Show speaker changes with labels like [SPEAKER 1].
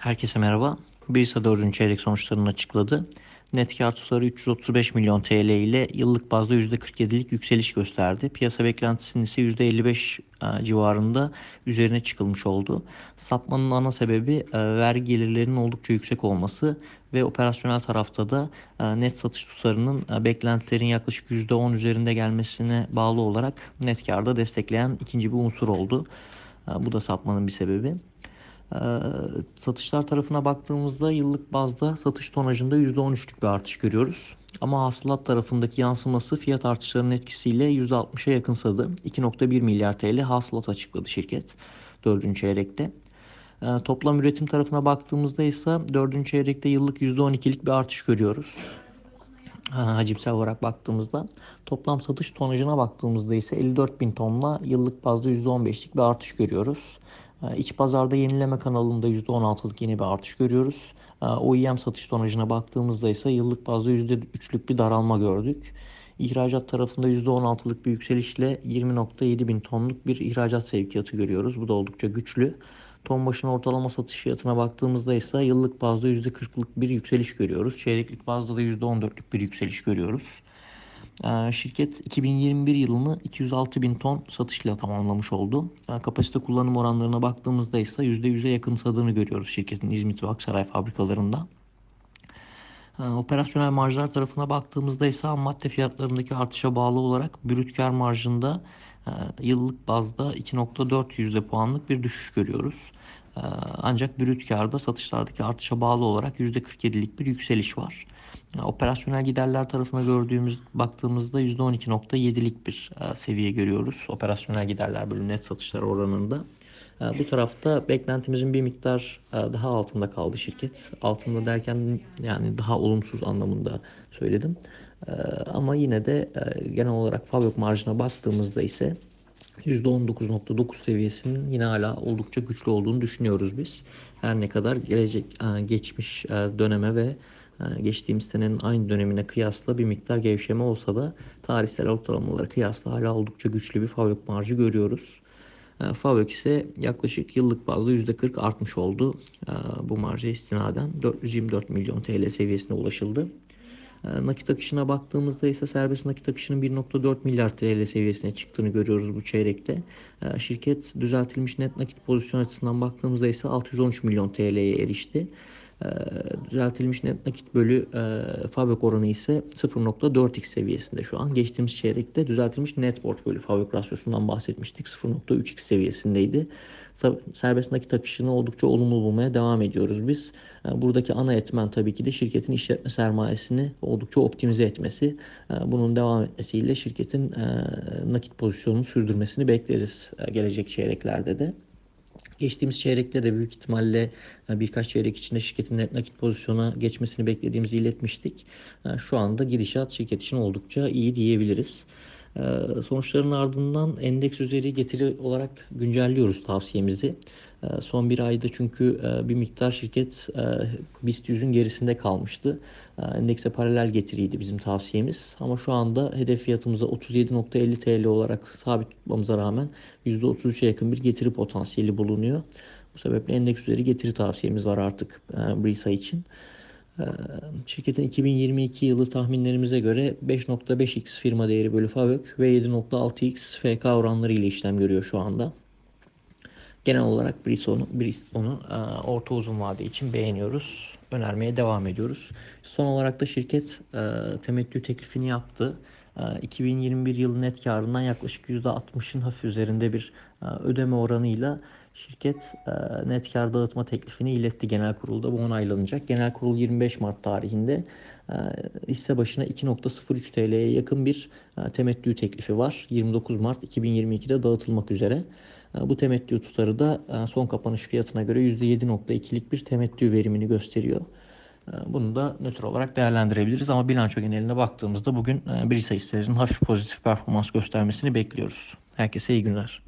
[SPEAKER 1] Herkese merhaba. BISA 4. çeyrek sonuçlarını açıkladı. Net kar tutarı 335 milyon TL ile yıllık bazda %47'lik yükseliş gösterdi. Piyasa beklentisinin ise %55 e, civarında üzerine çıkılmış oldu. Sapmanın ana sebebi e, vergi gelirlerinin oldukça yüksek olması ve operasyonel tarafta da e, net satış tutarının beklentilerin yaklaşık %10 üzerinde gelmesine bağlı olarak net karda destekleyen ikinci bir unsur oldu. Bu da sapmanın bir sebebi. Ee, satışlar tarafına baktığımızda yıllık bazda satış tonajında %13'lük bir artış görüyoruz. Ama hasılat tarafındaki yansıması fiyat artışlarının etkisiyle %60'a yakınsadı. 2.1 milyar TL hasılat açıkladı şirket 4. çeyrekte. Ee, toplam üretim tarafına baktığımızda ise 4. çeyrekte yıllık %12'lik bir artış görüyoruz. Hacimsel olarak baktığımızda toplam satış tonajına baktığımızda ise 54 bin tonla yıllık bazda %15'lik bir artış görüyoruz. Ee, iç pazarda yenileme kanalında %16'lık yeni bir artış görüyoruz. Ee, OEM satış tonajına baktığımızda ise yıllık bazda %3'lük bir daralma gördük. İhracat tarafında %16'lık bir yükselişle 20.7 bin tonluk bir ihracat sevkiyatı görüyoruz. Bu da oldukça güçlü. Ton başına ortalama satış fiyatına baktığımızda ise yıllık bazda %40'lık bir yükseliş görüyoruz. Çeyreklik bazda da %14'lük bir yükseliş görüyoruz. Ee, şirket 2021 yılını 206 bin ton satışla tamamlamış oldu. Ee, kapasite kullanım oranlarına baktığımızda ise %100'e yakınsadığını görüyoruz şirketin İzmit ve Aksaray fabrikalarında. Ee, operasyonel marjlar tarafına baktığımızda ise madde fiyatlarındaki artışa bağlı olarak brüt kar marjında e, yıllık bazda 2.4 yüzde puanlık bir düşüş görüyoruz. Ancak brüt karda satışlardaki artışa bağlı olarak %47'lik bir yükseliş var. Operasyonel giderler tarafına gördüğümüz baktığımızda %12.7'lik bir e, seviye görüyoruz. Operasyonel giderler bölüm net satışlar oranında. E, bu tarafta beklentimizin bir miktar e, daha altında kaldı şirket. Altında derken yani daha olumsuz anlamında söyledim. Ama yine de genel olarak fabrik marjına baktığımızda ise %19.9 seviyesinin yine hala oldukça güçlü olduğunu düşünüyoruz biz. Her ne kadar gelecek geçmiş döneme ve geçtiğimiz senenin aynı dönemine kıyasla bir miktar gevşeme olsa da tarihsel ortalamalara kıyasla hala oldukça güçlü bir FAVÖK marjı görüyoruz. FAVÖK ise yaklaşık yıllık bazda %40 artmış oldu. Bu marja istinaden 424 milyon TL seviyesine ulaşıldı. Nakit akışına baktığımızda ise serbest nakit akışının 1.4 milyar TL seviyesine çıktığını görüyoruz bu çeyrekte. Şirket düzeltilmiş net nakit pozisyon açısından baktığımızda ise 613 milyon TL'ye erişti. Ee, düzeltilmiş net nakit bölü e, fabrik oranı ise 0.4x seviyesinde şu an. Geçtiğimiz çeyrekte düzeltilmiş net borç bölü fabrik rasyosundan bahsetmiştik. 0.3x seviyesindeydi. Serbest nakit akışını oldukça olumlu bulmaya devam ediyoruz biz. Ee, buradaki ana etmen tabii ki de şirketin işletme sermayesini oldukça optimize etmesi. Ee, bunun devam etmesiyle şirketin e, nakit pozisyonunu sürdürmesini bekleriz e, gelecek çeyreklerde de. Geçtiğimiz çeyrekte de büyük ihtimalle e, birkaç çeyrek içinde şirketin net nakit pozisyona geçmesini beklediğimizi iletmiştik. E, şu anda gidişat şirket için oldukça iyi diyebiliriz. E, sonuçların ardından endeks üzeri getiri olarak güncelliyoruz tavsiyemizi. Ee, son bir ayda çünkü e, bir miktar şirket e, BIST 100'ün gerisinde kalmıştı. E, endekse paralel getiriydi bizim tavsiyemiz. Ama şu anda hedef fiyatımıza 37.50 TL olarak sabit tutmamıza rağmen %33'e yakın bir getiri potansiyeli bulunuyor. Bu sebeple endeks üzeri getiri tavsiyemiz var artık Brisa için. Şirketin 2022 yılı tahminlerimize göre 5.5x firma değeri bölü FAVÖK ve 7.6x FK oranları ile işlem görüyor şu anda. Genel olarak Bristol'u Bristol'u e, orta uzun vade için beğeniyoruz. Önermeye devam ediyoruz. Son olarak da şirket e, temettü teklifini yaptı. 2021 e, yılı net karından yaklaşık %60'ın hafif üzerinde bir ödeme oranıyla şirket net kar dağıtma teklifini iletti genel kurulda. Bu onaylanacak. Genel kurul 25 Mart tarihinde hisse başına 2.03 TL'ye yakın bir temettü teklifi var. 29 Mart 2022'de dağıtılmak üzere. Bu temettü tutarı da e, son kapanış fiyatına göre %7.2'lik bir temettü verimini gösteriyor. E, bunu da nötr olarak değerlendirebiliriz ama bilanço geneline baktığımızda bugün e, bir hisse hisselerin hafif pozitif performans göstermesini bekliyoruz. Herkese iyi günler.